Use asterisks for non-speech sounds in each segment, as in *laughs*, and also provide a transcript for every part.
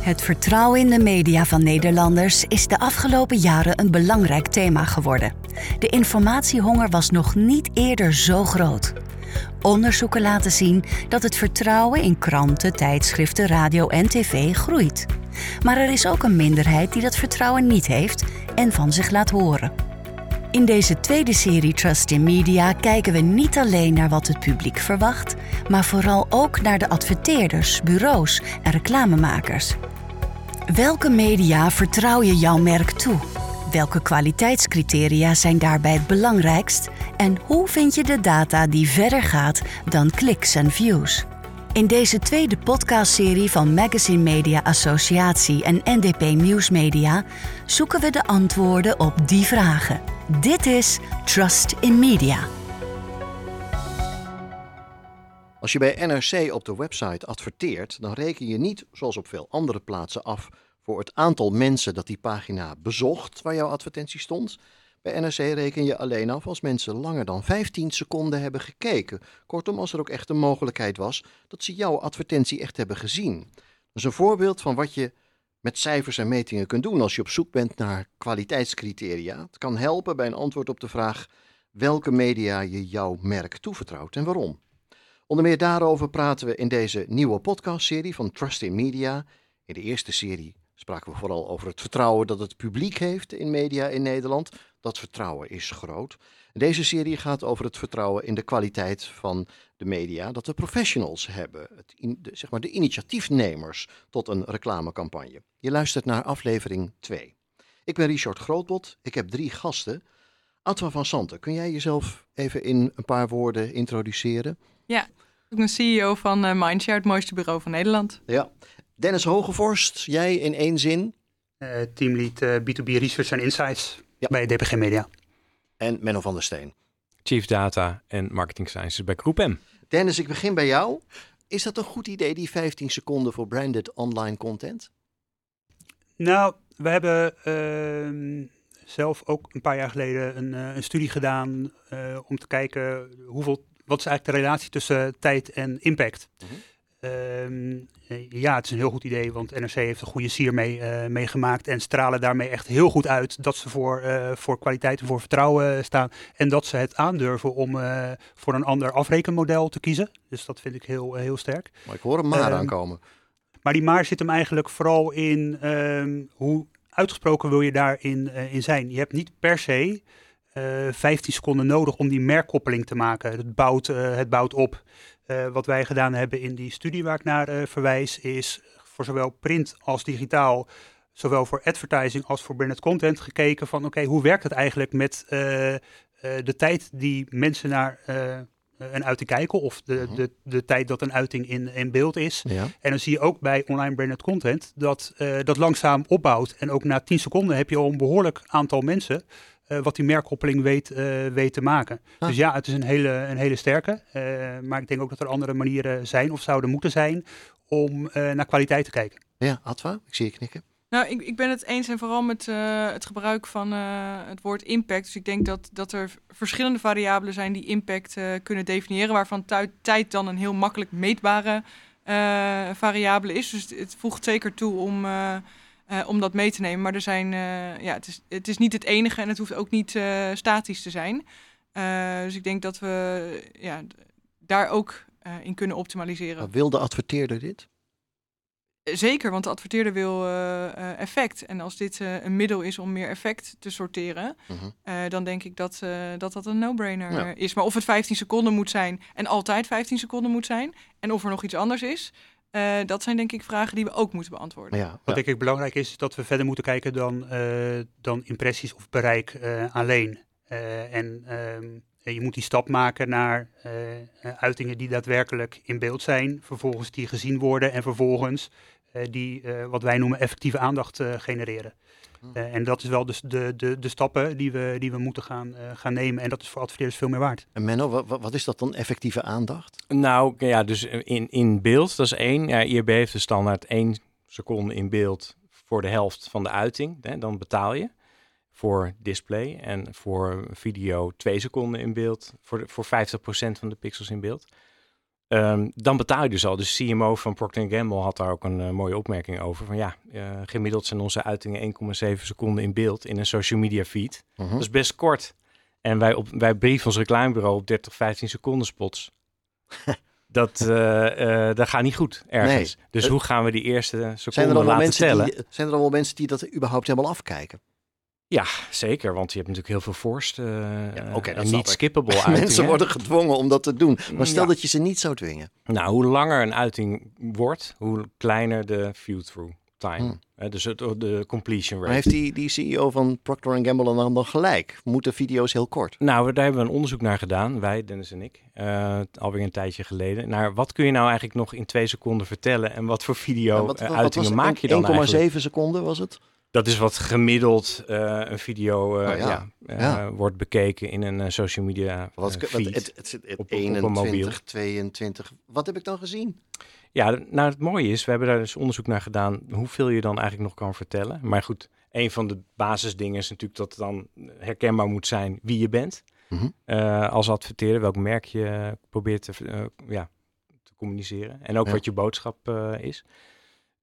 Het vertrouwen in de media van Nederlanders is de afgelopen jaren een belangrijk thema geworden. De informatiehonger was nog niet eerder zo groot. Onderzoeken laten zien dat het vertrouwen in kranten, tijdschriften, radio en tv groeit. Maar er is ook een minderheid die dat vertrouwen niet heeft en van zich laat horen. In deze tweede serie Trust in Media kijken we niet alleen naar wat het publiek verwacht, maar vooral ook naar de adverteerders, bureaus en reclamemakers. Welke media vertrouw je jouw merk toe? Welke kwaliteitscriteria zijn daarbij het belangrijkst? En hoe vind je de data die verder gaat dan kliks en views? In deze tweede podcastserie van Magazine Media Associatie en NDP Nieuwsmedia zoeken we de antwoorden op die vragen. Dit is Trust in Media. Als je bij NRC op de website adverteert, dan reken je niet, zoals op veel andere plaatsen, af voor het aantal mensen dat die pagina bezocht waar jouw advertentie stond. Bij NRC reken je alleen af als mensen langer dan 15 seconden hebben gekeken. Kortom, als er ook echt een mogelijkheid was dat ze jouw advertentie echt hebben gezien. Dat is een voorbeeld van wat je met cijfers en metingen kunt doen als je op zoek bent naar kwaliteitscriteria. Het kan helpen bij een antwoord op de vraag welke media je jouw merk toevertrouwt en waarom. Onder meer daarover praten we in deze nieuwe podcastserie van Trust in Media. In de eerste serie spraken we vooral over het vertrouwen dat het publiek heeft in media in Nederland. Dat vertrouwen is groot. Deze serie gaat over het vertrouwen in de kwaliteit van de media dat de professionals hebben, het in, de, zeg maar de initiatiefnemers tot een reclamecampagne. Je luistert naar aflevering 2. Ik ben Richard Grootbot, ik heb drie gasten. Atwa van Santen, kun jij jezelf even in een paar woorden introduceren? Ja, ik ben CEO van uh, Mindshare, het mooiste bureau van Nederland. Ja. Dennis Hogevorst, jij in één zin? Uh, teamlead uh, B2B Research and Insights ja. bij DPG Media. En Menno van der Steen. Chief Data en Marketing Sciences bij GroupM. Dennis, ik begin bij jou. Is dat een goed idee, die 15 seconden voor branded online content? Nou, we hebben uh, zelf ook een paar jaar geleden een, uh, een studie gedaan uh, om te kijken hoeveel, wat is eigenlijk de relatie tussen tijd en impact. Mm -hmm. Ja, het is een heel goed idee, want NRC heeft een goede sier mee, uh, meegemaakt en stralen daarmee echt heel goed uit dat ze voor, uh, voor kwaliteit en voor vertrouwen staan. En dat ze het aandurven om uh, voor een ander afrekenmodel te kiezen. Dus dat vind ik heel, heel sterk. Maar ik hoor een maar aankomen. Maar die maar zit hem eigenlijk vooral in um, hoe uitgesproken wil je daarin in zijn. Je hebt niet per se 15 seconden nodig om die merkkoppeling te maken. Het bouwt, het bouwt op. Uh, wat wij gedaan hebben in die studie waar ik naar uh, verwijs, is voor zowel print als digitaal, zowel voor advertising als voor branded content gekeken van oké, okay, hoe werkt het eigenlijk met uh, de tijd die mensen naar een uiting kijken of de, uh-huh. de, de tijd dat een uiting in, in beeld is. Ja. En dan zie je ook bij online branded content dat dat langzaam opbouwt. En ook na 10 seconden heb je al een behoorlijk aantal mensen wat die merkkoppeling weet, uh, weet te maken. Ah. Dus ja, het is een hele, een hele sterke. Uh, maar ik denk ook dat er andere manieren zijn of zouden moeten zijn om naar kwaliteit te kijken. Ja, Atwa, ik zie je knikken. Nou, ik, ik ben het eens en vooral met het gebruik van het woord impact. Dus ik denk dat, dat er verschillende variabelen zijn die impact kunnen definiëren, waarvan tijd dan een heel makkelijk meetbare variabele is. Dus het voegt zeker toe om uh, om dat mee te nemen. Maar er zijn, uh, ja, het, is, het is niet het enige en het hoeft ook niet uh, statisch te zijn. dus ik denk dat we ja, daar ook in kunnen optimaliseren. Maar wil de adverteerder dit? Zeker, want de adverteerder wil effect. En als dit een middel is om meer effect te sorteren, -huh. dan denk ik dat, dat, dat een no-brainer ja. is. Maar of het 15 seconden moet zijn en altijd 15 seconden moet zijn, en of er nog iets anders is, uh, dat zijn denk ik vragen die we ook moeten beantwoorden. Ja, wat ja. denk ik belangrijk is, is dat we verder moeten kijken dan, uh, dan impressies of bereik uh, alleen. en um, je moet die stap maken naar uitingen die daadwerkelijk in beeld zijn, vervolgens die gezien worden en vervolgens die wat wij noemen effectieve aandacht genereren. Uh, en dat is wel dus de, de, de stappen die we, die we moeten gaan, uh, gaan nemen. En dat is voor adverteerders veel meer waard. En Menno, wat, wat is dat dan, effectieve aandacht? Nou ja, dus in, in beeld, dat is één. Ja, IRB heeft de standaard één seconde in beeld voor de helft van de uiting. Hè, dan betaal je voor display. En voor video twee seconden in beeld voor, de, voor 50% van de pixels in beeld. Ehm, dan betaal je dus al. Dus CMO van Procter Gamble had daar ook een eh, mooie opmerking over. Van ja, eh, gemiddeld zijn onze uitingen 1,7 seconden in beeld in een social media feed. Mhm. Dat is best kort. En wij, op, wij brieven ons reclamebureau op 30, 15 seconden spots. *laughs* dat, eh, dat gaat niet goed ergens. Dus hoe gaan we die eerste Zijn er, seconden laten mensen tellen? die, zijn er al wel mensen die dat überhaupt helemaal afkijken? Ja, zeker. Want je hebt natuurlijk heel veel forced eh, Ja, en niet skippable *laughs* uitingen. Mensen worden gedwongen om dat te doen. Maar stel Ja. dat je ze niet zou dwingen. Nou, hoe langer een uiting wordt, hoe kleiner de view-through time. Hmm. Dus het, de completion Maar rate. heeft die, die CEO van Procter Gamble dan, dan gelijk? Moeten video's heel kort? Nou, daar hebben we een onderzoek naar gedaan, wij, Dennis en ik, eh, alweer een tijdje geleden. Naar wat kun je nou eigenlijk nog in twee seconden vertellen en wat voor En video wat- eh, maak je dan eigenlijk? 1,7 seconden was het? Dat is wat gemiddeld eh, een video eh, Oh ja. ja. eh, Ja. wordt bekeken in een social media Wat, wat, het, het, het, op- op een 21, mobiel. 22. Wat heb ik dan gezien? Ja, nou het mooie is, we hebben daar dus onderzoek naar gedaan hoeveel je dan eigenlijk nog kan vertellen. Maar goed, een van de basisdingen is natuurlijk dat het dan herkenbaar moet zijn wie je bent. Mhm. als adverteerder, welk merk je probeert te, ja, te communiceren. En ook wat je boodschap is.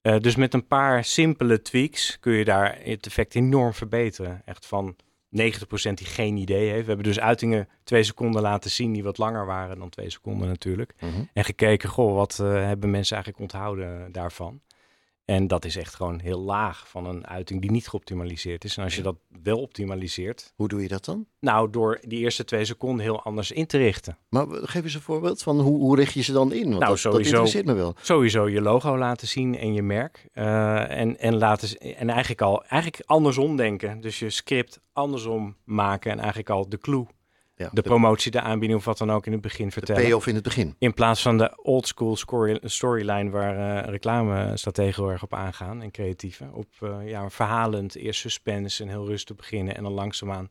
Eh, dus met een paar simpele tweaks kun je daar het effect enorm verbeteren. Echt van 90% die geen idee heeft. We hebben dus uitingen twee seconden laten zien die wat langer waren dan twee seconden natuurlijk. Mhm. En gekeken, goh, wat eh, hebben mensen eigenlijk onthouden daarvan? En dat is echt gewoon heel laag van een uiting die niet geoptimaliseerd is. En als je dat wel optimaliseert, Hoe doe je dat dan? nou door die eerste twee seconden heel anders in te richten. Maar geef eens een voorbeeld van hoe, hoe richt je ze dan in? Want Nou, dat, dat sowieso. interesseert me wel. Sowieso je logo laten zien en je merk. eh, en, en, laten, en eigenlijk al eigenlijk andersom denken. Dus je script andersom maken en eigenlijk al de clue, Ja, de promotie, de aanbieding of wat dan ook in het begin de vertellen. payoff in het begin. In plaats van de old school storyline waar eh reclamestrategen heel erg op aangaan en creatieve. Op eh, ja, verhalend, eerst suspense en heel rustig beginnen en dan langzaamaan.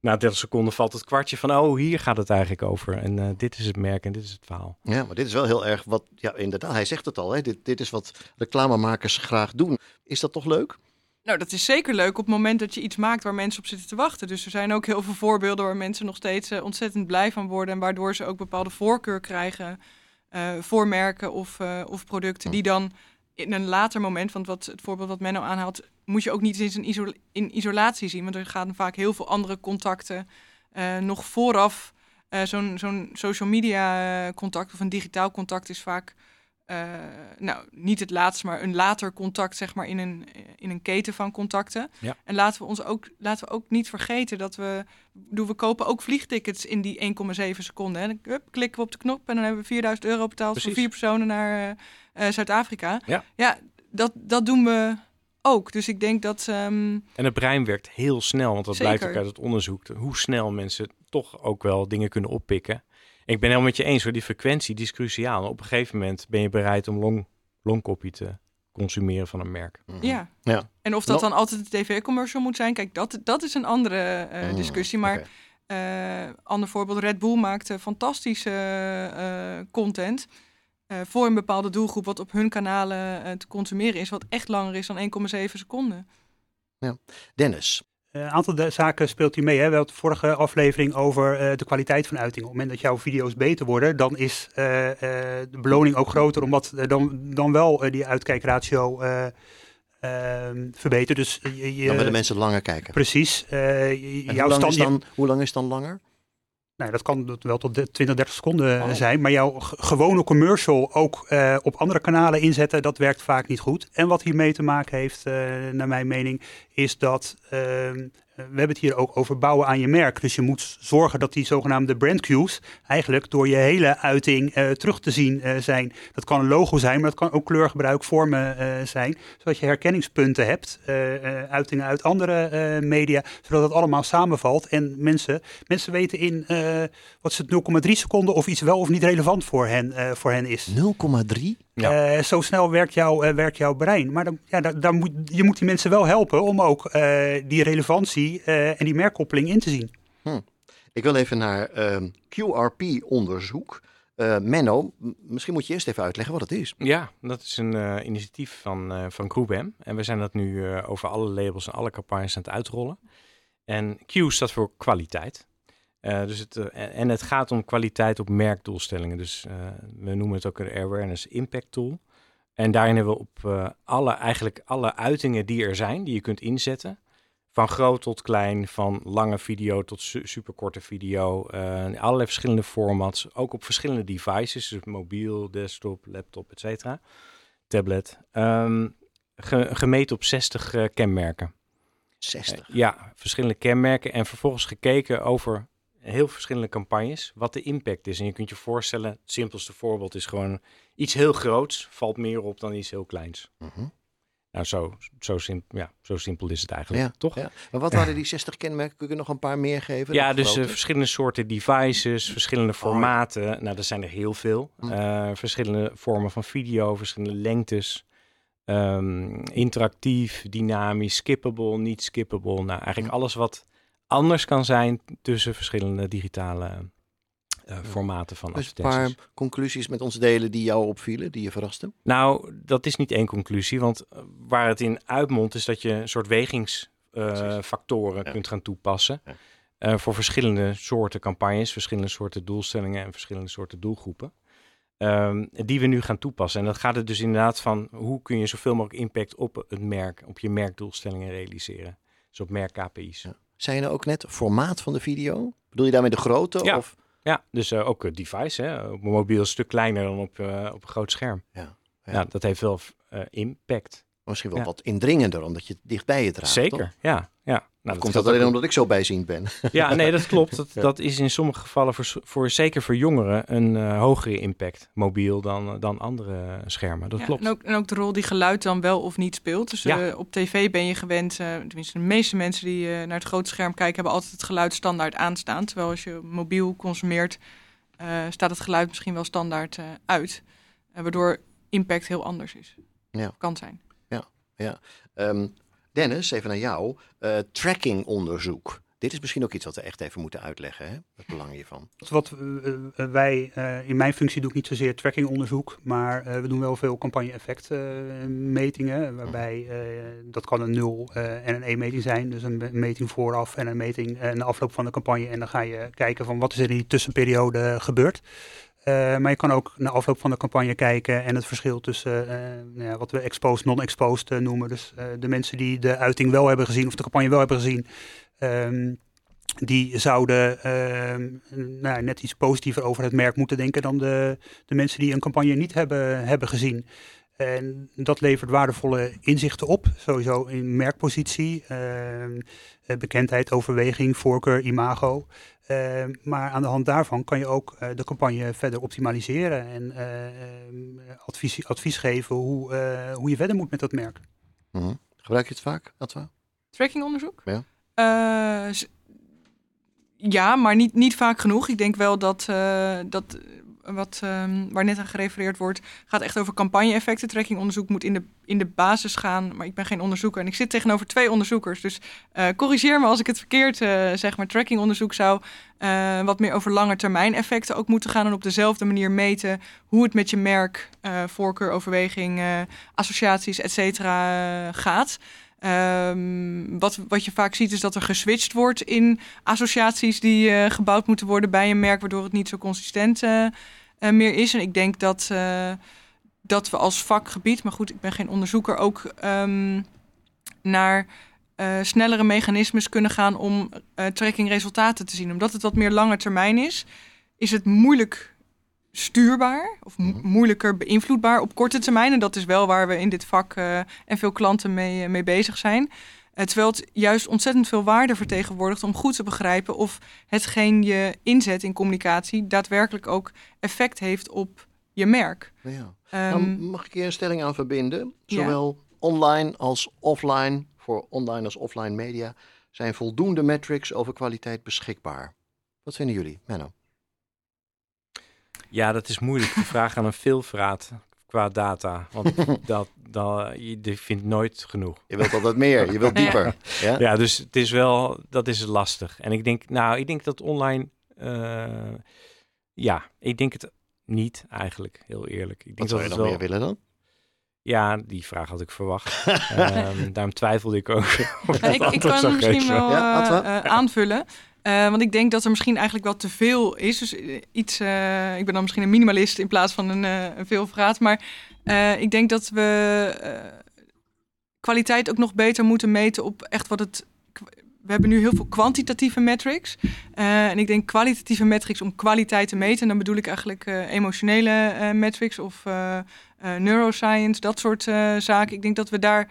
Na 30 seconden valt het kwartje van, oh, hier gaat het eigenlijk over. En eh, dit is het merk en dit is het verhaal. Ja, maar dit is wel heel erg wat, ja inderdaad, hij zegt het al, hè, dit, dit is wat reclamemakers graag doen. Is dat toch leuk? Nou, dat is zeker leuk op het moment dat je iets maakt waar mensen op zitten te wachten. Dus er zijn ook heel veel voorbeelden waar mensen nog steeds eh, ontzettend blij van worden. En waardoor ze ook bepaalde voorkeur krijgen eh, voor merken of, eh, of producten. Die dan in een later moment, want wat, het voorbeeld wat Menno aanhaalt, moet je ook niet eens in, iso- in isolatie zien. Want er gaan vaak heel veel andere contacten nog vooraf. Zo'n zo'n social media contact of een digitaal contact is vaak nou, niet het laatste, maar een later contact, zeg maar, in een, in een keten van contacten. Ja. En laten we ons ook, laten we ook niet vergeten dat we, doen we kopen ook vliegtickets in die 1,7 seconden. En dan hup, klikken we op de knop en dan hebben we 4000 euro betaald voor vier personen naar eh, eh, Zuid-Afrika. Ja. ja dat, dat doen we ook. Dus ik denk dat. ehm, En het brein werkt heel snel, want dat blijkt ook uit het onderzoek. Hoe snel mensen toch ook wel dingen kunnen oppikken. Ik ben helemaal met je eens hoor, die frequentie die is cruciaal. Op een gegeven moment ben je bereid om long, longcopy te consumeren van een merk. Mhm. ja. Ja. En of dat No- dan altijd een tv-commercial moet zijn, kijk, dat, dat is een andere eh, Mm, discussie. Maar. Eh, ander voorbeeld, Red Bull maakte fantastische eh, content eh, voor een bepaalde doelgroep wat op hun kanalen te consumeren is, wat echt langer is dan 1,7 seconden. Dennis, Eh, Een aantal zaken speelt hij mee. Hè? We hadden de vorige aflevering over eh, de kwaliteit van uiting. Op het moment dat jouw video's beter worden, dan is eh, eh, de beloning ook groter, omdat eh, dan, dan wel eh, die uitkijkratio eh ehm, verbetert. Dus eh, je, je- dan willen mensen langer kijken. precies. eh, jouw hoe, lang stand, dan, hoe lang is dan langer? Nou, dat kan wel tot de 20, 30 seconden eh, Oh. zijn. Maar jouw gewone commercial ook eh, op andere kanalen inzetten, dat werkt vaak niet goed. En wat hiermee te maken heeft, eh, naar mijn mening, is dat. ehm, we hebben het hier ook over bouwen aan je merk. Dus je moet zorgen dat die zogenaamde brand cues eigenlijk door je hele uiting eh, terug te zien eh, zijn. Dat kan een logo zijn, maar dat kan ook kleurgebruik, vormen eh, zijn. Zodat je herkenningspunten hebt, uitingen uit andere media, zodat het allemaal samenvalt. En mensen, mensen weten in, wat is het, 0,3 seconden of iets wel of niet relevant voor hen, voor hen is. 0,3? Ja. Eh, zo snel werkt, jouw eh, werkt jouw brein. Maar dan, ja, daar, daar moet, je moet die mensen wel helpen om ook eh, die relevantie eh, en die merkkoppeling in te zien. Ik wil even naar ehm, QRP-onderzoek. Eh, Menno, misschien moet je eerst even uitleggen wat het is. Ja, dat is een eh, initiatief van, eh van GroupM. En we zijn dat nu eh, over alle labels en alle campagnes aan het uitrollen. En Q staat voor kwaliteit. Uh, dus het, en het gaat om kwaliteit op merkdoelstellingen. Dus we noemen het ook een awareness impact tool. En daarin hebben we op alle, eigenlijk alle uitingen die er zijn, die je kunt inzetten, van groot tot klein, van lange video tot su superkorte video. Allerlei verschillende formats, ook op verschillende devices, dus mobiel, desktop, laptop, etc. Tablet. Um, gemeten op 60 uh, eh, kenmerken. 60? Uh, ja, verschillende kenmerken. En vervolgens gekeken over heel verschillende campagnes, wat de impact is. En je kunt je voorstellen, het simpelste voorbeeld is gewoon iets heel groots, valt meer op dan iets heel kleins. Mhm. Nou, zo, zo, simpel, ja, zo simpel is het eigenlijk, ja, toch? Ja. Maar wat waren die 60 kenmerken? Kun je nog een paar meer geven? Ja, dus uh, verschillende soorten devices, verschillende oh, formaten. Nou, er zijn er heel veel. Uh, verschillende vormen van video, verschillende lengtes. Um, interactief, dynamisch, skippable, niet skippable. Nou, eigenlijk alles wat anders kan zijn tussen verschillende digitale uh, formaten van dus een paar conclusies met ons delen die jou opvielen, die je verrasten? Nou, dat is niet één conclusie, want eh, waar het in uitmondt is dat je een soort wegingsfactoren uh, kunt gaan toepassen. Ja. Uh, voor verschillende soorten campagnes, verschillende soorten doelstellingen en verschillende soorten doelgroepen. Um, die we nu gaan toepassen. En dat gaat er dus inderdaad van hoe kun je zoveel mogelijk impact op het merk, op je merkdoelstellingen realiseren. Dus op merk KPI's. Ja. Zijn er ook net formaat van de video? Bedoel je daarmee de grootte? Ja. Of? Ja, dus uh, ook het device. Hè? Op een mobiel een stuk kleiner dan op, uh, op een groot scherm. Ja, ja. ja dat heeft wel uh, impact. Misschien wel wat indringender, omdat je het dichtbij je draagt. Zeker, toch? ja. ja. Nou, komt dat alleen omdat ik zo bijziend ben? Ja, nee, dat klopt. *laughs* Dat, dat is in sommige gevallen, voor, voor zeker voor jongeren, een uh, hogere impact mobiel dan, dan andere schermen. Dat ja, klopt. En ook, en ook de rol die geluid dan wel of niet speelt. Dus ja. uh, op tv ben je gewend, uh, tenminste de meeste mensen die naar het grote scherm kijken, hebben altijd het geluid standaard aanstaan. Terwijl als je mobiel consumeert, staat het geluid misschien wel standaard uit. waardoor impact heel anders is. Ja. Kan zijn. Ja, ja. Um, Dennis, even naar jou. Uh, trackingonderzoek. Dit is misschien ook iets wat we echt even moeten uitleggen, hè? het belang hiervan. Wat uh, wij, uh, in mijn functie doe ik niet zozeer trackingonderzoek, maar we doen wel veel campagne-effect-metingen, waarbij dat kan een 0 en een 1-meting zijn. Dus een meting vooraf en een meting na afloop van de campagne. En dan ga je kijken van wat is er in die tussenperiode gebeurd. Uh, maar je kan ook na afloop van de campagne kijken en het verschil tussen uh, nou ja, wat we exposed, non-exposed uh, noemen. Dus de mensen die de uiting wel hebben gezien of de campagne wel hebben gezien, um, die zouden ehm, nou, net iets positiever over het merk moeten denken dan de, de mensen die een campagne niet hebben, hebben gezien. En dat levert waardevolle inzichten op, sowieso in merkpositie, ehm, bekendheid, overweging, voorkeur, imago. Uh, maar aan de hand daarvan kan je ook uh, de campagne verder optimaliseren en uh, advies, advies geven hoe, hoe je verder moet met dat merk. Mm -hmm. Gebruik je het vaak, Atwa? Trackingonderzoek? Ja. ja, maar niet, niet vaak genoeg. Ik denk wel dat, dat wat, um, waar net aan gerefereerd wordt, gaat echt over campagne-effecten. Trackingonderzoek moet in de, in de basis gaan, maar ik ben geen onderzoeker en ik zit tegenover twee onderzoekers. Dus uh, corrigeer me als ik het verkeerd uh, zeg, maar trackingonderzoek zou uh, wat meer over lange termijn effecten ook moeten gaan en op dezelfde manier meten hoe het met je merk, voorkeur, overweging, associaties, et cetera gaat. Um, wat, wat je vaak ziet is dat er geswitcht wordt in associaties die uh, gebouwd moeten worden bij een merk, waardoor het niet zo consistent uh, uh, meer is. En ik denk dat, dat we als vakgebied, maar goed, ik ben geen onderzoeker, ook um, naar snellere mechanismes kunnen gaan om trackingresultaten te zien. Omdat het wat meer lange termijn is, is het moeilijk stuurbaar of mo mhm. moeilijker beïnvloedbaar op korte termijn. En dat is wel waar we in dit vak uh, en veel klanten mee, uh, mee bezig zijn. Uh, terwijl het juist ontzettend veel waarde vertegenwoordigt om goed te begrijpen of hetgeen je inzet in communicatie daadwerkelijk ook effect heeft op je merk. Ja. Um, mag ik hier een stelling aan verbinden? Zowel ja. online als offline, voor online als offline media, zijn voldoende metrics over kwaliteit beschikbaar. Wat vinden jullie, Menno? Ja, dat is moeilijk. De vraag aan een veelvraat qua data. Want *laughs* dat, dat, je vindt nooit genoeg. Je wilt altijd meer, je wilt *laughs* dieper. Ja? ja, dus het is wel, dat is lastig. En ik denk, nou, ik denk dat online, uh, ja, ik denk het niet eigenlijk, heel eerlijk. Ik denk Wat zou je nog wel... meer willen dan? Ja, die vraag had ik verwacht. um, *laughs* daarom twijfelde ik ook. ik, ik kan misschien wel ja, uh, uh, aanvullen. Eh, want ik denk dat er misschien eigenlijk wel te veel is. Dus eh, iets, eh, ik ben dan misschien een minimalist in plaats van een, uh, een veelvraat. Maar ik denk dat we kwaliteit ook nog beter moeten meten op echt wat het. We hebben nu heel veel kwantitatieve metrics. en ik denk kwalitatieve metrics om kwaliteit te meten. En dan bedoel ik eigenlijk emotionele metrics of neuroscience, dat soort zaken. Ik denk dat we daar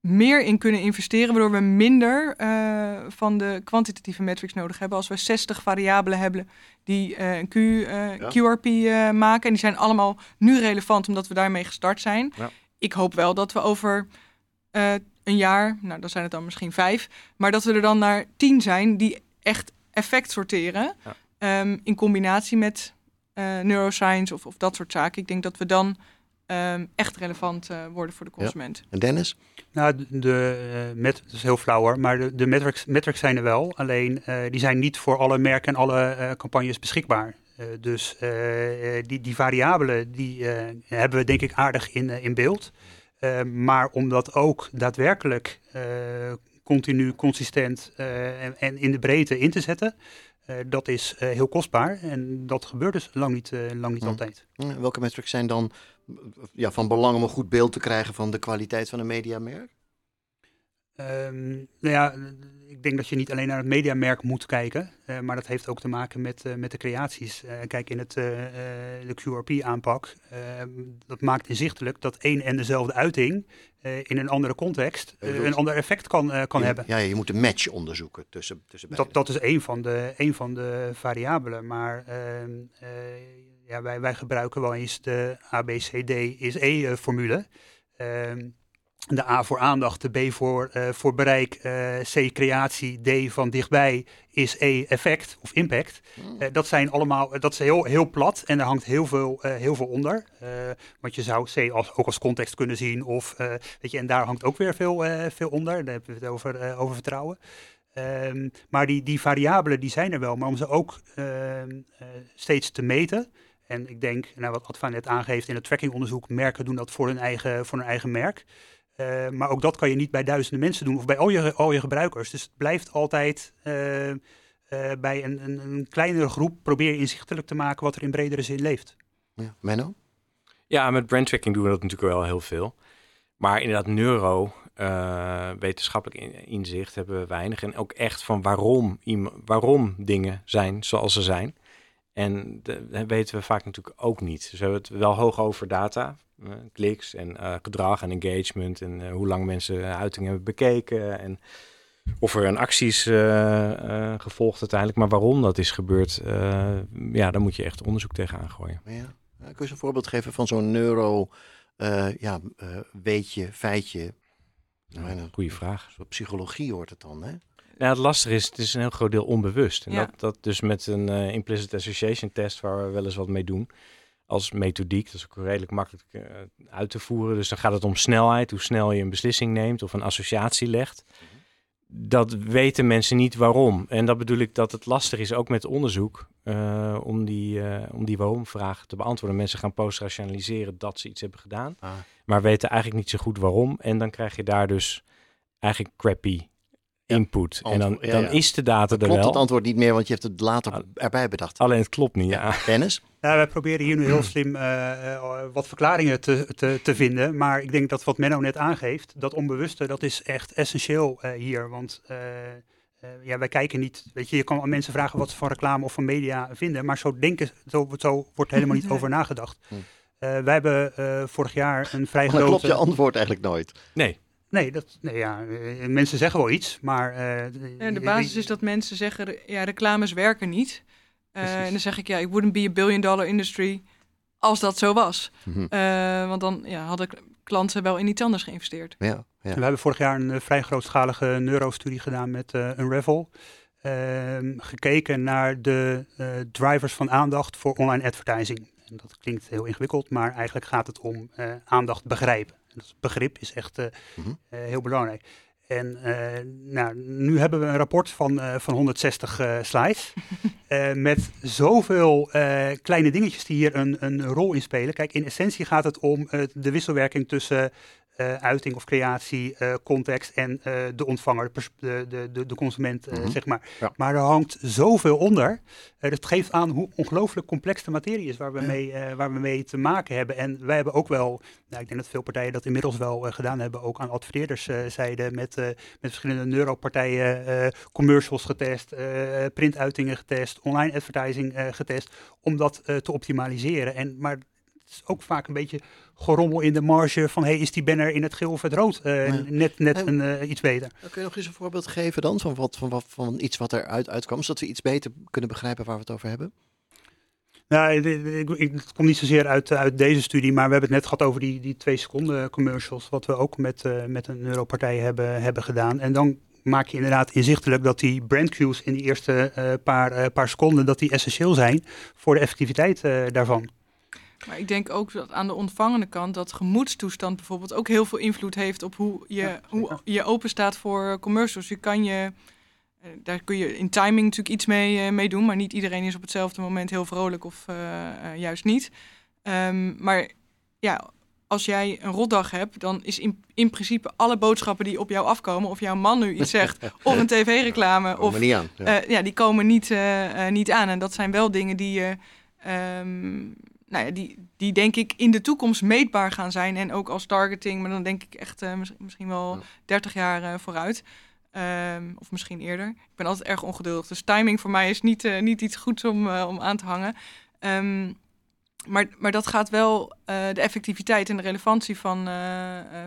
meer in kunnen investeren, waardoor we minder uh, van de kwantitatieve metrics nodig hebben. Als we 60 variabelen hebben die uh, een Q, uh, ja. QRP maken, en die zijn allemaal nu relevant omdat we daarmee gestart zijn. Ja. Ik hoop wel dat we over een jaar, nou dan zijn het dan misschien vijf, maar dat we er dan naar tien zijn die echt effect sorteren. Ja. Um, in combinatie met neuroscience of, of dat soort zaken. Ik denk dat we dan um, echt relevant uh, worden voor de consument. En Dennis? Nou, de, uh, met, dat is heel flauw hoor, maar de, de metrics, metrics zijn er wel. Alleen uh, die zijn niet voor alle merken en alle campagnes beschikbaar. dus die, die variabelen die hebben we denk ik aardig in, in beeld. maar om dat ook daadwerkelijk continu, consistent en, en, in de breedte in te zetten, dat is heel kostbaar. En dat gebeurt dus lang niet, lang niet altijd. Welke metrics zijn dan ja, van belang om een goed beeld te krijgen van de kwaliteit van een mediamerk? Um, nou ja, ik denk dat je niet alleen naar het mediamerk moet kijken, uh, maar dat heeft ook te maken met, uh, met de creaties. Uh, kijk, in het, de QRP-aanpak, ehm, dat maakt inzichtelijk dat één en dezelfde uiting in een andere context een ander effect kan, kan ja, hebben. Ja, je moet een match onderzoeken tussen, tussen beide. Dat, dat is één van de, één van de variabelen, maar ehm, ja, wij, wij gebruiken wel eens de ABCD is E-formule. Ehm, de A voor aandacht, de B voor, uh, voor bereik, uh, C creatie, D van dichtbij is E effect of impact. Uh, dat zijn allemaal, dat is heel, heel plat en er hangt heel veel, heel veel onder. want je zou C als, ook als context kunnen zien of, weet je, en daar hangt ook weer veel, veel onder. Daar hebben we het over, over vertrouwen. Um, maar die, die variabelen die zijn er wel, maar om ze ook ehm, steeds te meten, en ik denk, nou, wat Adva net aangeeft in het trackingonderzoek, merken doen dat voor hun eigen, voor hun eigen merk. Uh, maar ook dat kan je niet bij duizenden mensen doen of bij al je, al je gebruikers. Dus het blijft altijd uh, uh, bij een, een, een, kleinere groep probeer je inzichtelijk te maken wat er in bredere zin leeft. Ja, Menno? Ja, met brandtracking doen we dat natuurlijk wel heel veel. Maar inderdaad, neuro, wetenschappelijk inzicht hebben we weinig. En ook echt van waarom, waarom dingen zijn zoals ze zijn. En dat weten we vaak natuurlijk ook niet. Dus we hebben het wel hoog over data, uh, kliks en uh, gedrag en engagement en uh, hoe lang mensen uitingen hebben bekeken en of er een acties gevolgd uiteindelijk. Maar waarom dat is gebeurd, ja, daar moet je echt onderzoek tegenaan gooien. Ja. Kun je een voorbeeld geven van zo'n neuro, ja, weetje, feitje? Nou, Goeie vraag. Psychologie hoort het dan, hè? Nou, het lastige is, het is een heel groot deel onbewust. En dat, dat dus met een uh, implicit association test, waar we wel eens wat mee doen, als methodiek, dat is ook redelijk makkelijk uh, uit te voeren. Dus dan gaat het om snelheid, hoe snel je een beslissing neemt of een associatie legt. Dat weten mensen niet waarom. En dat bedoel ik dat het lastig is, ook met onderzoek, uh, om die, om die waarom-vraag te beantwoorden. Mensen gaan post-rationaliseren dat ze iets hebben gedaan, ah. maar weten eigenlijk niet zo goed waarom. En dan krijg je daar dus eigenlijk crappy input. en dan, dan is de data er klopt wel. het antwoord niet meer, want je hebt het later ah. erbij bedacht. Alleen het klopt niet, ja. Dennis? Ja, wij proberen hier nu heel slim uh, wat verklaringen te, te, te, vinden. Maar ik denk dat wat Menno net aangeeft, dat onbewuste, dat is echt essentieel uh, hier. Want ja, wij kijken niet, weet je, je kan aan mensen vragen wat ze van reclame of van media vinden. Maar zo denken, zo, zo wordt helemaal niet over nagedacht. Hm. wij hebben vorig jaar een vrij grote... klopt je antwoord eigenlijk nooit? Nee. Nee, dat, nee ja, eh, mensen zeggen wel iets, maar... Uh, de basis is dat mensen zeggen, ja, reclames werken niet. Uh, en dan zeg ik, ja, ik wouldn't be a billion dollar industry als dat zo was. Mm want dan ja, hadden klanten wel in iets anders geïnvesteerd. Ja, ja. We hebben vorig jaar een vrij grootschalige neurostudie gedaan met Unravel. Ehm, gekeken naar de drivers van aandacht voor online advertising. En dat klinkt heel ingewikkeld, maar eigenlijk gaat het om aandacht begrijpen. Dat begrip is echt mm -hmm. uh, heel belangrijk. En uh, nou, nu hebben we een rapport van, van 160 slides. *laughs* met zoveel kleine dingetjes die hier een, een rol in spelen. Kijk, in essentie gaat het om de wisselwerking tussen uh, uiting of creatie, uh, context en uh, de ontvanger, de, de, de, de consument, mm -hmm. zeg maar. Ja. Maar er hangt zoveel onder. het geeft aan hoe ongelooflijk complex de materie is waar we, ja. mee, waar we mee te maken hebben. En wij hebben ook wel, nou, ik denk dat veel partijen dat inmiddels wel gedaan hebben, ook aan adverteerderszijde met, met verschillende neuropartijen commercials getest, printuitingen getest, online advertising getest, om dat te optimaliseren. En, maar is ook vaak een beetje gerommel in de marge van hey, is die banner in het geel of het rood uh, net, net een, uh, iets beter. Kun je nog eens een voorbeeld geven dan van, wat, van, wat, van iets wat eruit uitkwam, zodat we iets beter kunnen begrijpen waar we het over hebben? Nou, het komt niet zozeer uit, uit deze studie, maar we hebben het net gehad over die, die twee seconden commercials, wat we ook met, uh, met een Europartij hebben, hebben gedaan. En dan maak je inderdaad inzichtelijk dat die brand cues in die eerste uh, paar, uh, paar seconden, dat die essentieel zijn voor de effectiviteit daarvan. Maar ik denk ook dat aan de ontvangende kant dat gemoedstoestand bijvoorbeeld ook heel veel invloed heeft op hoe je, ja, hoe je open staat voor commercials. Je kan je, eh, daar kun je in timing natuurlijk iets mee, uh, mee doen, maar niet iedereen is op hetzelfde moment heel vrolijk of uh, juist niet. Um, maar ja, als jij een rotdag hebt, dan is in, in principe alle boodschappen die op jou afkomen, of jouw man nu iets zegt, *laughs* of een tv-reclame, of niet aan, ja. ja. die komen niet, niet aan. En dat zijn wel dingen die je. Um, nou ja, die, die denk ik in de toekomst meetbaar gaan zijn. En ook als targeting, maar dan denk ik echt uh, misschien wel ja. 30 jaar uh, vooruit. Um, of misschien eerder. Ik ben altijd erg ongeduldig. Dus timing voor mij is niet, uh, niet iets goeds om, om aan te hangen. Um, maar, maar dat gaat wel de effectiviteit en de relevantie van,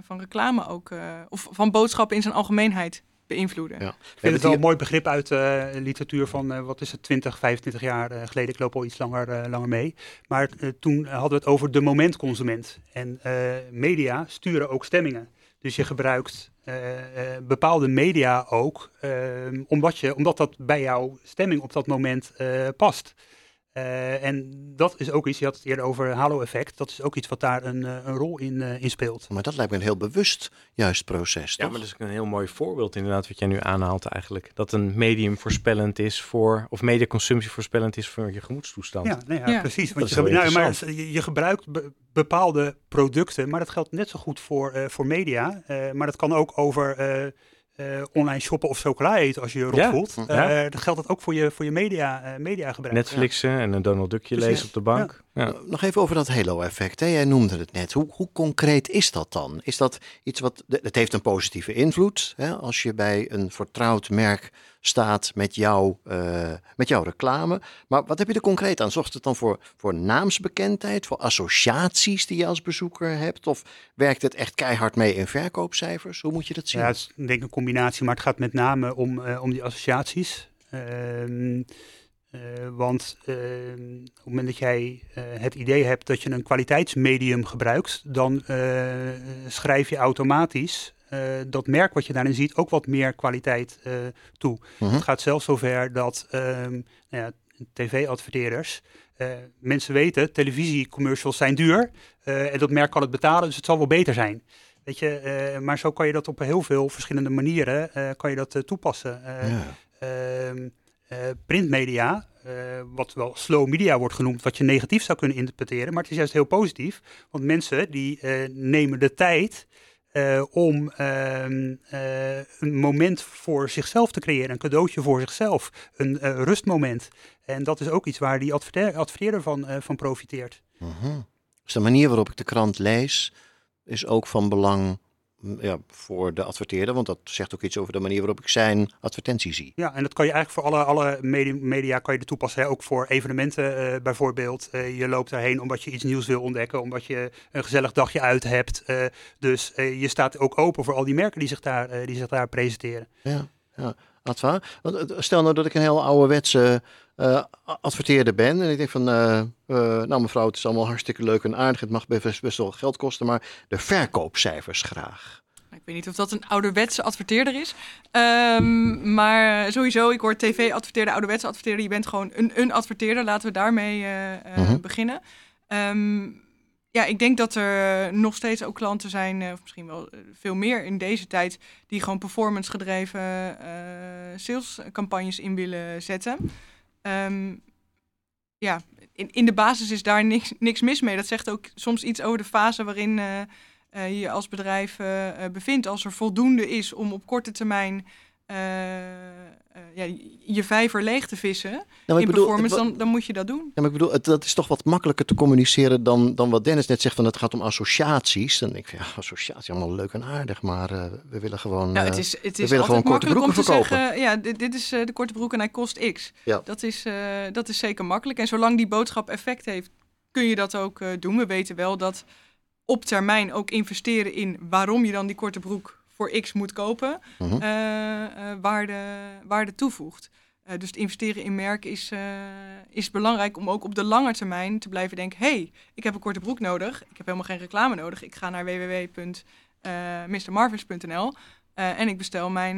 van reclame ook. of van boodschappen in zijn algemeenheid beïnvloeden. Ja. Ik vind het wel een mooi begrip uit de uh, literatuur van, uh, wat is het, 20, 25 jaar uh, geleden. Ik loop al iets langer, langer mee. Maar toen hadden we het over de momentconsument. En media sturen ook stemmingen. Dus je gebruikt bepaalde media ook, omdat, je, omdat dat bij jouw stemming op dat moment past. Uh, en dat is ook iets, je had het eerder over halo-effect, dat is ook iets wat daar een, uh, een rol in, uh, in, speelt. Maar dat lijkt me een heel bewust juist proces, Ja, maar dat is een heel mooi voorbeeld inderdaad wat jij nu aanhaalt eigenlijk. Dat een medium voorspellend is voor, of mediaconsumptie voorspellend is voor je gemoedstoestand. Ja, nee, ja, ja. precies. Want je, nou, maar je, je gebruikt be bepaalde producten, maar dat geldt net zo goed voor, voor media. maar dat kan ook over uh, online shoppen of chocola eten als je je rot ja. voelt. Uh, ja. Dan geldt dat ook voor je, voor je media, uh, media gebruik. Netflixen en een Donald Duckje lezen op de bank. Ja. Nog even over dat halo-effect. Jij noemde het net. Hoe, hoe, concreet is dat dan? Is dat iets wat. Het heeft een positieve invloed. Hè? Als je bij een vertrouwd merk staat met, jou, uh, met jouw reclame. Maar wat heb je er concreet aan? Zorgt het dan voor, voor naamsbekendheid, voor associaties die je als bezoeker hebt? Of werkt het echt keihard mee in verkoopcijfers? Hoe moet je dat zien? Ja, het is denk ik een combinatie, maar het gaat met name om, uh, om die associaties. Uh, uh, want uh, op het moment dat jij uh, het idee hebt dat je een kwaliteitsmedium gebruikt, dan schrijf je automatisch dat merk wat je daarin ziet ook wat meer kwaliteit toe. -huh. Het gaat zelfs zover dat ehm, nou ja, tv-adverteerders, mensen weten, televisiecommercials zijn duur en dat merk kan het betalen, dus het zal wel beter zijn. Weet je, maar zo kan je dat op heel veel verschillende manieren kan je dat toepassen. Ja. Ehm, printmedia, uh, wat wel slow media wordt genoemd, wat je negatief zou kunnen interpreteren, maar het is juist heel positief, want mensen die uh, nemen de tijd om ehm, een moment voor zichzelf te creëren, een cadeautje voor zichzelf, een rustmoment. En dat is ook iets waar die adverteer adverteerder van, van profiteert. -huh. Dus de manier waarop ik de krant lees, is ook van belang ja, voor de adverteerder, want dat zegt ook iets over de manier waarop ik zijn advertentie zie. Ja, en dat kan je eigenlijk voor alle, alle media, media kan je er toepassen. Hè? Ook voor evenementen uh, bijvoorbeeld. Uh, je loopt daarheen omdat je iets nieuws wil ontdekken, omdat je een gezellig dagje uit hebt. Uh, dus je staat ook open voor al die merken die zich daar, die zich daar presenteren. Ja, ja. Adva, stel nou dat ik een heel ouderwetse uh, adverteerder ben en ik denk van, uh, uh, nou mevrouw, het is allemaal hartstikke leuk en aardig, het mag best, best wel geld kosten, maar de verkoopcijfers graag. Ik weet niet of dat een ouderwetse adverteerder is. Um, maar sowieso, ik hoor tv-adverteerder, ouderwetse adverteerder. Je bent gewoon een, een adverteerder. Laten we daarmee -hmm. beginnen. Um, ja, ik denk dat er nog steeds ook klanten zijn, of misschien wel veel meer in deze tijd, die gewoon performance gedreven uh, salescampagnes in willen zetten. Um, ja, in, in de basis is daar niks, niks mis mee. Dat zegt ook soms iets over de fase waarin uh, je je als bedrijf bevindt, als er voldoende is om op korte termijn ja, je vijver leeg te vissen nou, in bedoel, performance, dan, dan moet je dat doen. Ja, maar ik bedoel, het, dat is toch wat makkelijker te communiceren dan, dan wat Dennis net zegt, van het gaat om associaties. Dan denk ik, ja, associatie, allemaal leuk en aardig, maar we willen gewoon, nou, het is, het is we willen gewoon korte broeken verkopen. Zeggen, ja, dit, dit is de korte broek en hij kost X. Ja. Dat, is, dat is zeker makkelijk. En zolang die boodschap effect heeft, kun je dat ook doen. We weten wel dat op termijn ook investeren in waarom je dan die korte broek voor X moet kopen, uh waarde, waarde toevoegt. Uh, dus het investeren in merk is, is belangrijk om ook op de lange termijn te blijven denken: hey, ik heb een korte broek nodig, ik heb helemaal geen reclame nodig. Ik ga naar www.mrmarvins.nl en ik bestel mijn,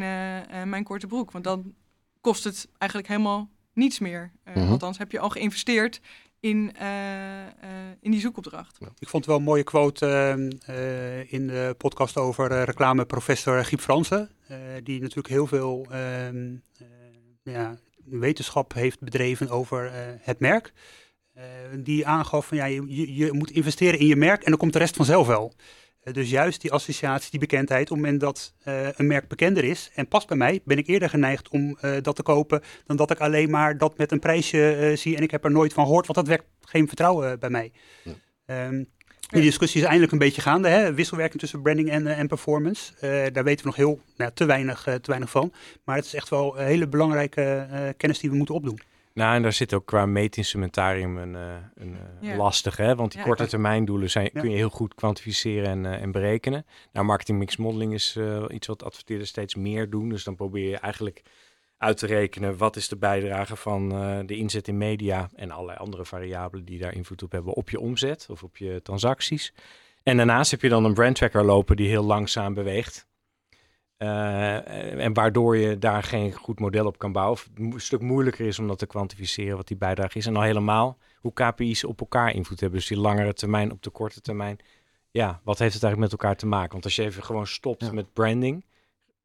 mijn korte broek. Want dan kost het eigenlijk helemaal niets meer. Uh, Althans, heb je al geïnvesteerd in, uh, in die zoekopdracht. Ik vond wel een mooie quote uh, in de podcast over reclameprofessor Giep Fransen. die natuurlijk heel veel ehm, ja, wetenschap heeft bedreven over het merk. die aangaf van ja, je, je moet investeren in je merk en dan komt de rest vanzelf wel. Eh, dus juist die associatie, die bekendheid, op het moment dat uh, een merk bekender is en past bij mij, ben ik eerder geneigd om uh, dat te kopen dan dat ik alleen maar dat met een prijsje uh, zie en ik heb er nooit van gehoord, want dat wekt geen vertrouwen bij mij. Ja. Um, die discussie is eindelijk een beetje gaande, hè? wisselwerking tussen branding en, en performance. daar weten we nog heel nou, te, weinig, te weinig van, maar het is echt wel een hele belangrijke kennis die we moeten opdoen. Nou, en daar zit ook qua meetinstrumentarium een, uh, een uh, lastig, hè? Want die korte termijn doelen zijn, kun je heel goed kwantificeren en, uh, en berekenen. Nou, marketing mix modeling is iets wat adverteerders steeds meer doen. Dus dan probeer je eigenlijk uit te rekenen wat is de bijdrage van de inzet in media en allerlei andere variabelen die daar invloed op hebben op je omzet of op je transacties. En daarnaast heb je dan een brand tracker lopen die heel langzaam beweegt. Uh, en waardoor je daar geen goed model op kan bouwen. Of het een stuk moeilijker is om dat te kwantificeren wat die bijdrage is. En al helemaal hoe KPI's op elkaar invloed hebben. Dus die langere termijn op de korte termijn. Ja, wat heeft het eigenlijk met elkaar te maken? Want als je even gewoon stopt met branding,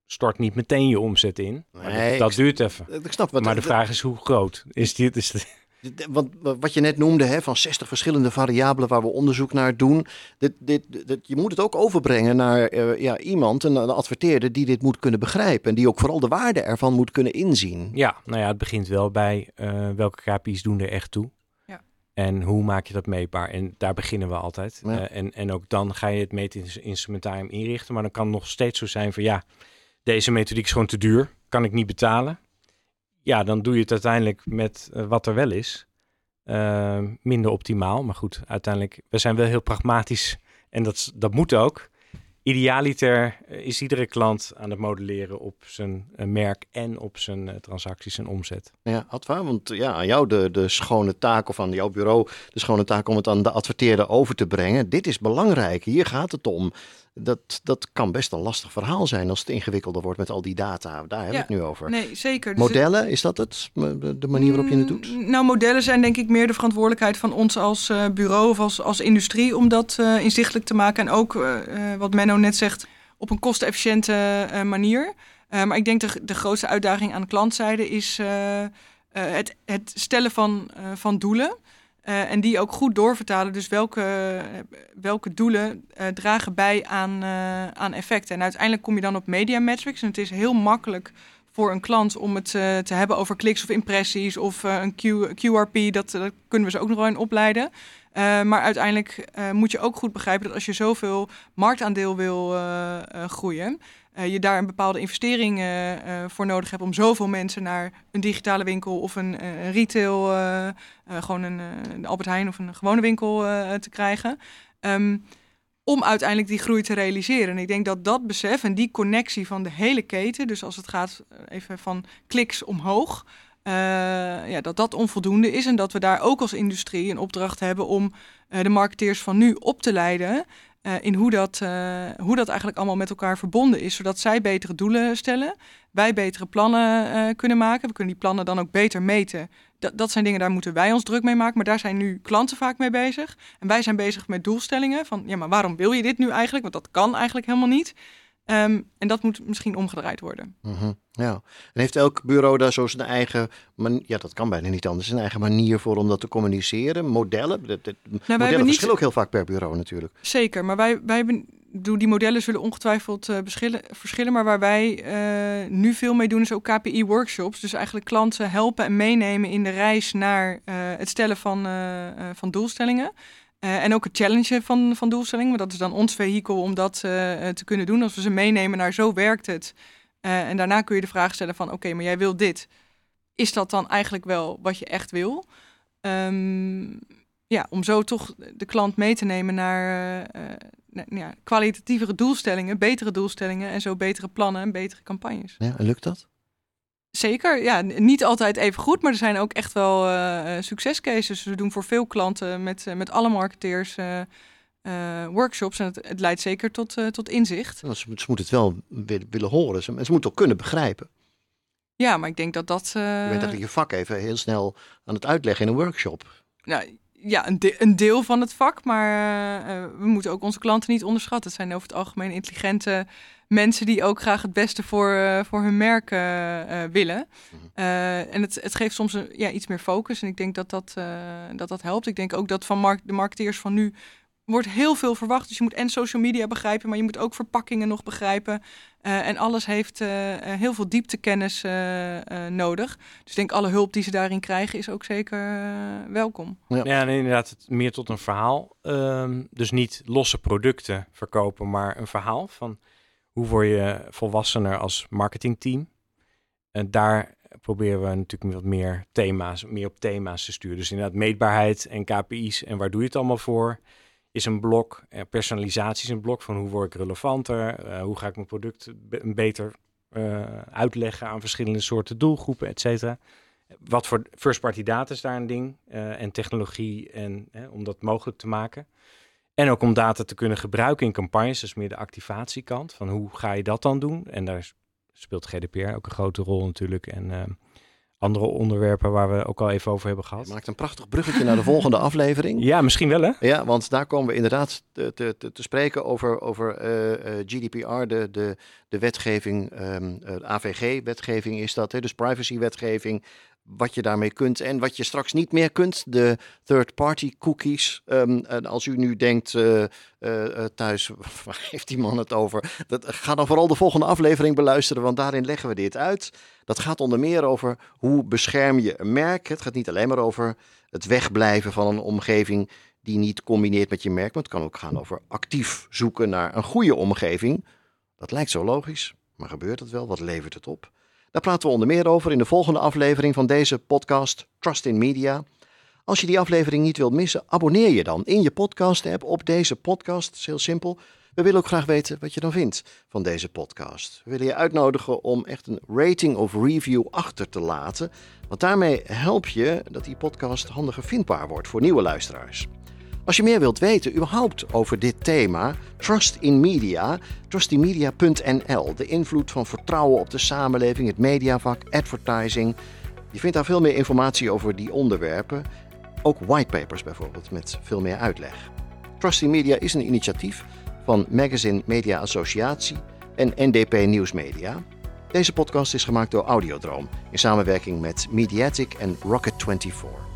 stort niet meteen je omzet in. Nee, dat, duurt even. Ik snap wat, maar de vraag is hoe groot is dit? Is want wat je net noemde, hè, van 60 verschillende variabelen waar we onderzoek naar doen. Dit, dit, dit je moet het ook overbrengen naar uh, ja, iemand, een, een adverteerder, die dit moet kunnen begrijpen. En die ook vooral de waarde ervan moet kunnen inzien. Ja, nou ja, het begint wel bij uh, welke KPI's doen er echt toe. Ja. En hoe maak je dat meetbaar? En daar beginnen we altijd. Ja. Uh, en, en ook dan ga je het meetinstrumentarium inrichten. Maar dan kan het nog steeds zo zijn van ja, deze methodiek is gewoon te duur. Kan ik niet betalen ja, dan doe je het uiteindelijk met uh, wat er wel is. Uh, minder optimaal, maar goed, uiteindelijk, we zijn wel heel pragmatisch en dat, dat moet ook. Idealiter eh, is iedere klant aan het modelleren op zijn uh, merk en op zijn transacties en omzet. Ja, Adva, want ja, aan jou de, de schone taak of aan jouw bureau de schone taak om het aan de adverteerder over te brengen. Dit is belangrijk, hier gaat het om dat, dat kan best een lastig verhaal zijn als het ingewikkelder wordt met al die data. Daar hebben we het nu over. Nee, zeker. Dus modellen, is dat het? De manier waarop je het doet? Mm, nou, modellen zijn denk ik meer de verantwoordelijkheid van ons als uh, bureau of als, als industrie om dat uh, inzichtelijk te maken. En ook, uh, wat Menno net zegt, op een kostenefficiënte manier. maar ik denk de, de grootste uitdaging aan de klantzijde is het, het stellen van, van doelen. Uh, en die ook goed doorvertalen. Dus welke, welke doelen uh, dragen bij aan, uh, aan effecten. En uiteindelijk kom je dan op media metrics. En het is heel makkelijk voor een klant om het te hebben over kliks of impressies of een QRP. Dat, dat, kunnen we ze ook nog wel in opleiden. maar uiteindelijk moet je ook goed begrijpen dat als je zoveel marktaandeel wil groeien, uh, je daar een bepaalde investering uh, voor nodig hebt om zoveel mensen naar een digitale winkel of een, retail, gewoon een, Albert Heijn of een gewone winkel te krijgen. Um, om uiteindelijk die groei te realiseren. En ik denk dat dat besef en die connectie van de hele keten, dus als het gaat even van kliks omhoog, ja, dat dat onvoldoende is. En dat we daar ook als industrie een opdracht hebben om de marketeers van nu op te leiden uh, in hoe dat, uh, hoe dat eigenlijk allemaal met elkaar verbonden is. Zodat zij betere doelen stellen, wij betere plannen uh, kunnen maken. We kunnen die plannen dan ook beter meten. Dat zijn dingen, daar moeten wij ons druk mee maken. Maar daar zijn nu klanten vaak mee bezig. En wij zijn bezig met doelstellingen. Van ja, maar waarom wil je dit nu eigenlijk? Want dat kan eigenlijk helemaal niet. Um, en dat moet misschien omgedraaid worden. Mm -hmm. Ja, en heeft elk bureau daar zo zijn eigen, man ja dat kan bijna niet anders, zijn eigen manier voor om dat te communiceren? Modellen? Dat, dat, nou, modellen verschillen niet... ook heel vaak per bureau natuurlijk. Zeker, maar wij, wij hebben die modellen zullen ongetwijfeld uh, verschillen, maar waar wij uh, nu veel mee doen is ook KPI-workshops. Dus eigenlijk klanten helpen en meenemen in de reis naar uh, het stellen van, van doelstellingen. En ook het challengen van, van doelstellingen. Maar dat is dan ons vehikel om dat te kunnen doen. Als we ze meenemen naar zo werkt het. en daarna kun je de vraag stellen van oké, maar jij wil dit. Is dat dan eigenlijk wel wat je echt wil? Um, ja, om zo toch de klant mee te nemen naar ja, kwalitatievere doelstellingen, betere doelstellingen en zo betere plannen en betere campagnes. Ja, lukt dat? Zeker, ja, niet altijd even goed, maar er zijn ook echt wel uh, succescases. We doen voor veel klanten met, met alle marketeers workshops en het, het, leidt zeker tot, tot inzicht. ze, ze moeten het wel willen horen, ze, ze moeten ook kunnen begrijpen. Ja, maar ik denk dat dat... Je bent eigenlijk je vak even heel snel aan het uitleggen in een workshop. Nou, ja, een, een, deel van het vak, maar uh, we moeten ook onze klanten niet onderschatten. Het zijn over het algemeen intelligente mensen die ook graag het beste voor, uh, voor hun merk uh, willen. Mhm. en het, het geeft soms een, ja, iets meer focus en ik denk dat dat, dat dat helpt. Ik denk ook dat van mark de marketeers van nu wordt heel veel verwacht. Dus je moet en social media begrijpen, maar je moet ook verpakkingen nog begrijpen. Uh, en alles heeft uh, heel veel dieptekennis uh, nodig. Dus ik denk alle hulp die ze daarin krijgen is ook zeker welkom. Ja. ja, en inderdaad het meer tot een verhaal. Um, dus niet losse producten verkopen, maar een verhaal van hoe word je volwassener als marketingteam. En daar proberen we natuurlijk wat meer thema's, meer op thema's te sturen. Dus inderdaad meetbaarheid en KPI's en waar doe je het allemaal voor is een blok. Uh, personalisatie is een blok van hoe word ik relevanter, uh, hoe ga ik mijn product beter uh, uitleggen aan verschillende soorten doelgroepen, et cetera. Wat voor first party data is daar een ding en technologie en om dat mogelijk te maken. En ook om data te kunnen gebruiken in campagnes, dus meer de activatiekant van hoe ga je dat dan doen. En daar speelt GDPR ook een grote rol natuurlijk. En ehm, andere onderwerpen waar we ook al even over hebben gehad. Je maakt een prachtig bruggetje naar de volgende aflevering. Ja, misschien wel hè? Ja, want daar komen we inderdaad te, te, te spreken over, over uh, uh, GDPR, de, de, de wetgeving, um, uh, AVG-wetgeving is dat, hè, dus privacy-wetgeving wat je daarmee kunt en wat je straks niet meer kunt. De third-party cookies. Um, en als u nu denkt uh, uh, thuis, *laughs* waar heeft die man het over? Dat, ga dan vooral de volgende aflevering beluisteren, want daarin leggen we dit uit. Dat gaat onder meer over hoe bescherm je een merk. Het gaat niet alleen maar over het wegblijven van een omgeving die niet combineert met je merk. Maar het kan ook gaan over actief zoeken naar een goede omgeving. Dat lijkt zo logisch, maar gebeurt het wel? Wat levert het op? Daar praten we onder meer over in de volgende aflevering van deze podcast Trust in Media. Als je die aflevering niet wilt missen, abonneer je dan in je podcast-app op deze podcast. Dat is heel simpel. We willen ook graag weten wat je dan vindt van deze podcast. We willen je uitnodigen om echt een rating of review achter te laten. Want daarmee help je dat die podcast handiger vindbaar wordt voor nieuwe luisteraars. Als je meer wilt weten überhaupt over dit thema, Trust in Media, trustinmedia.nl, de invloed van vertrouwen op de samenleving, het mediavak, advertising. Je vindt daar veel meer informatie over die onderwerpen, ook whitepapers bijvoorbeeld met veel meer uitleg. Trust in Media is een initiatief van Magazine Media Associatie en NDP Nieuwsmedia. Deze podcast is gemaakt door Audiodroom in samenwerking met Mediatic en Rocket24.